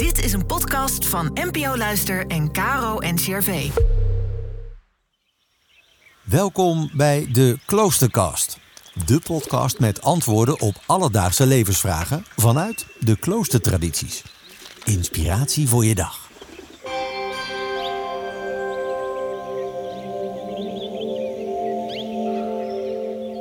Dit is een podcast van NPO Luister en Caro NCRV. Welkom bij de Kloostercast. De podcast met antwoorden op alledaagse levensvragen vanuit de kloostertradities. Inspiratie voor je dag.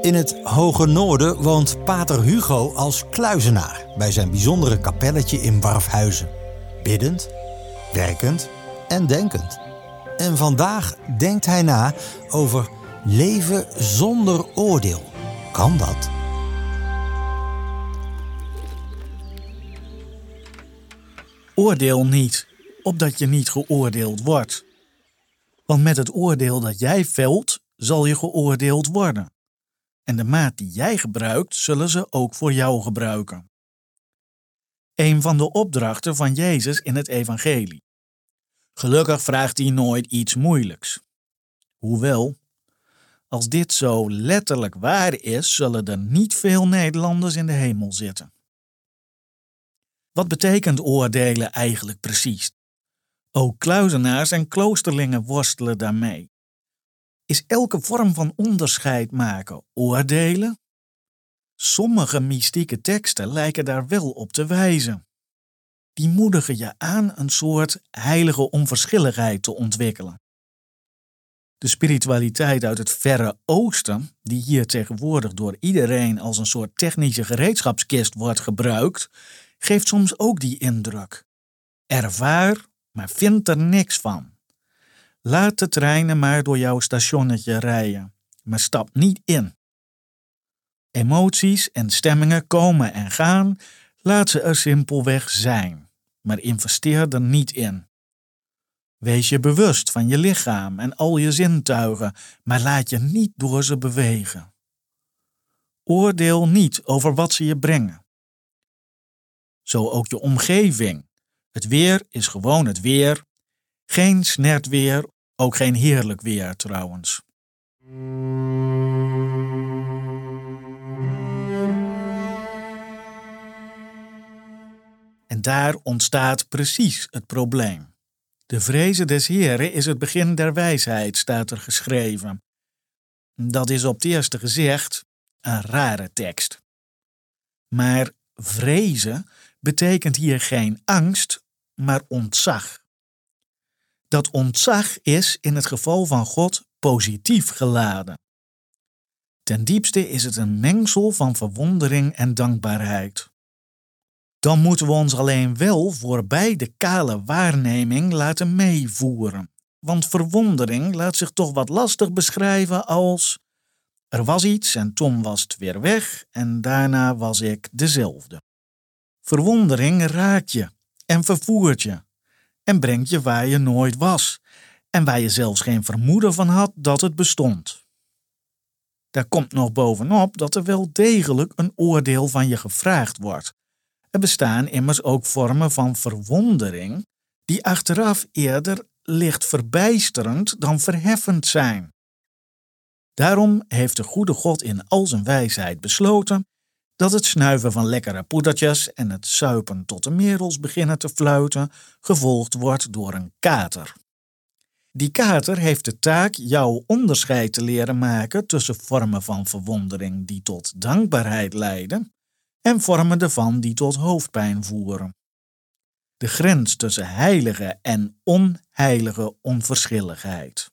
In het Hoge Noorden woont Pater Hugo als kluizenaar bij zijn bijzondere kapelletje in Warfhuizen. Biddend, werkend en denkend. En vandaag denkt hij na over leven zonder oordeel. Kan dat? Oordeel niet, opdat je niet geoordeeld wordt. Want met het oordeel dat jij velt, zal je geoordeeld worden. En de maat die jij gebruikt, zullen ze ook voor jou gebruiken. Een van de opdrachten van Jezus in het Evangelie. Gelukkig vraagt hij nooit iets moeilijks. Hoewel, als dit zo letterlijk waar is, zullen er niet veel Nederlanders in de hemel zitten. Wat betekent oordelen eigenlijk precies? Ook kluizenaars en kloosterlingen worstelen daarmee. Is elke vorm van onderscheid maken oordelen? Sommige mystieke teksten lijken daar wel op te wijzen. Die moedigen je aan een soort heilige onverschilligheid te ontwikkelen. De spiritualiteit uit het Verre Oosten, die hier tegenwoordig door iedereen als een soort technische gereedschapskist wordt gebruikt, geeft soms ook die indruk. Ervaar, maar vind er niks van. Laat de treinen maar door jouw stationnetje rijden, maar stap niet in. Emoties en stemmingen komen en gaan, laat ze er simpelweg zijn, maar investeer er niet in. Wees je bewust van je lichaam en al je zintuigen, maar laat je niet door ze bewegen. Oordeel niet over wat ze je brengen. Zo ook je omgeving. Het weer is gewoon het weer. Geen snert weer, ook geen heerlijk weer trouwens. En daar ontstaat precies het probleem. De vrezen des Heren is het begin der wijsheid, staat er geschreven. Dat is op het eerste gezicht een rare tekst. Maar vrezen betekent hier geen angst, maar ontzag. Dat ontzag is in het geval van God positief geladen. Ten diepste is het een mengsel van verwondering en dankbaarheid. Dan moeten we ons alleen wel voorbij de kale waarneming laten meevoeren. Want verwondering laat zich toch wat lastig beschrijven als er was iets en toen was het weer weg en daarna was ik dezelfde. Verwondering raakt je en vervoert je en brengt je waar je nooit was en waar je zelfs geen vermoeden van had dat het bestond. Daar komt nog bovenop dat er wel degelijk een oordeel van je gevraagd wordt. Er bestaan immers ook vormen van verwondering die achteraf eerder licht verbijsterend dan verheffend zijn. Daarom heeft de goede God in al zijn wijsheid besloten dat het snuiven van lekkere poedertjes en het suipen tot de merels beginnen te fluiten gevolgd wordt door een kater. Die kater heeft de taak jouw onderscheid te leren maken tussen vormen van verwondering die tot dankbaarheid leiden en vormen ervan die tot hoofdpijn voeren. De grens tussen heilige en onheilige onverschilligheid.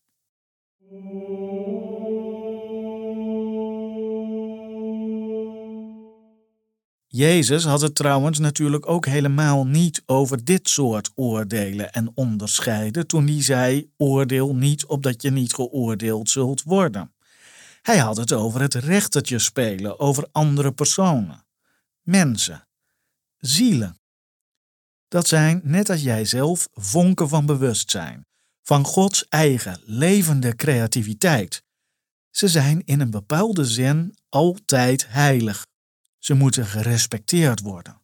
Jezus had het trouwens natuurlijk ook helemaal niet over dit soort oordelen en onderscheiden toen hij zei: Oordeel niet opdat je niet geoordeeld zult worden. Hij had het over het rechtertje spelen over andere personen, mensen, zielen. Dat zijn, net als jij zelf, vonken van bewustzijn, van Gods eigen levende creativiteit. Ze zijn in een bepaalde zin altijd heilig. Ze moeten gerespecteerd worden,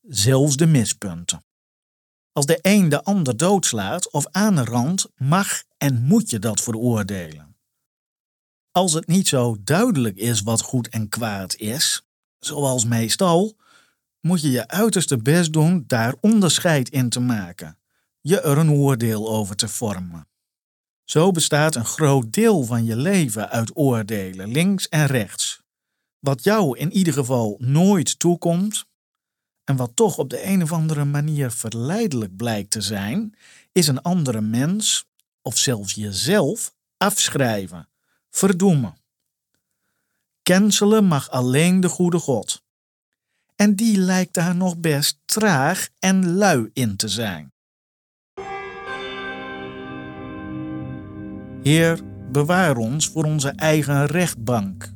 zelfs de mispunten. Als de een de ander doodslaat of aanrandt, mag en moet je dat veroordelen. Als het niet zo duidelijk is wat goed en kwaad is, zoals meestal, moet je je uiterste best doen daar onderscheid in te maken, je er een oordeel over te vormen. Zo bestaat een groot deel van je leven uit oordelen, links en rechts. Wat jou in ieder geval nooit toekomt, en wat toch op de een of andere manier verleidelijk blijkt te zijn, is een andere mens of zelfs jezelf afschrijven, verdoemen. Cancelen mag alleen de goede God. En die lijkt daar nog best traag en lui in te zijn. Heer, bewaar ons voor onze eigen rechtbank.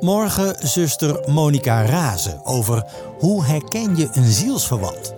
Morgen zuster Monica Razen over hoe herken je een zielsverwant.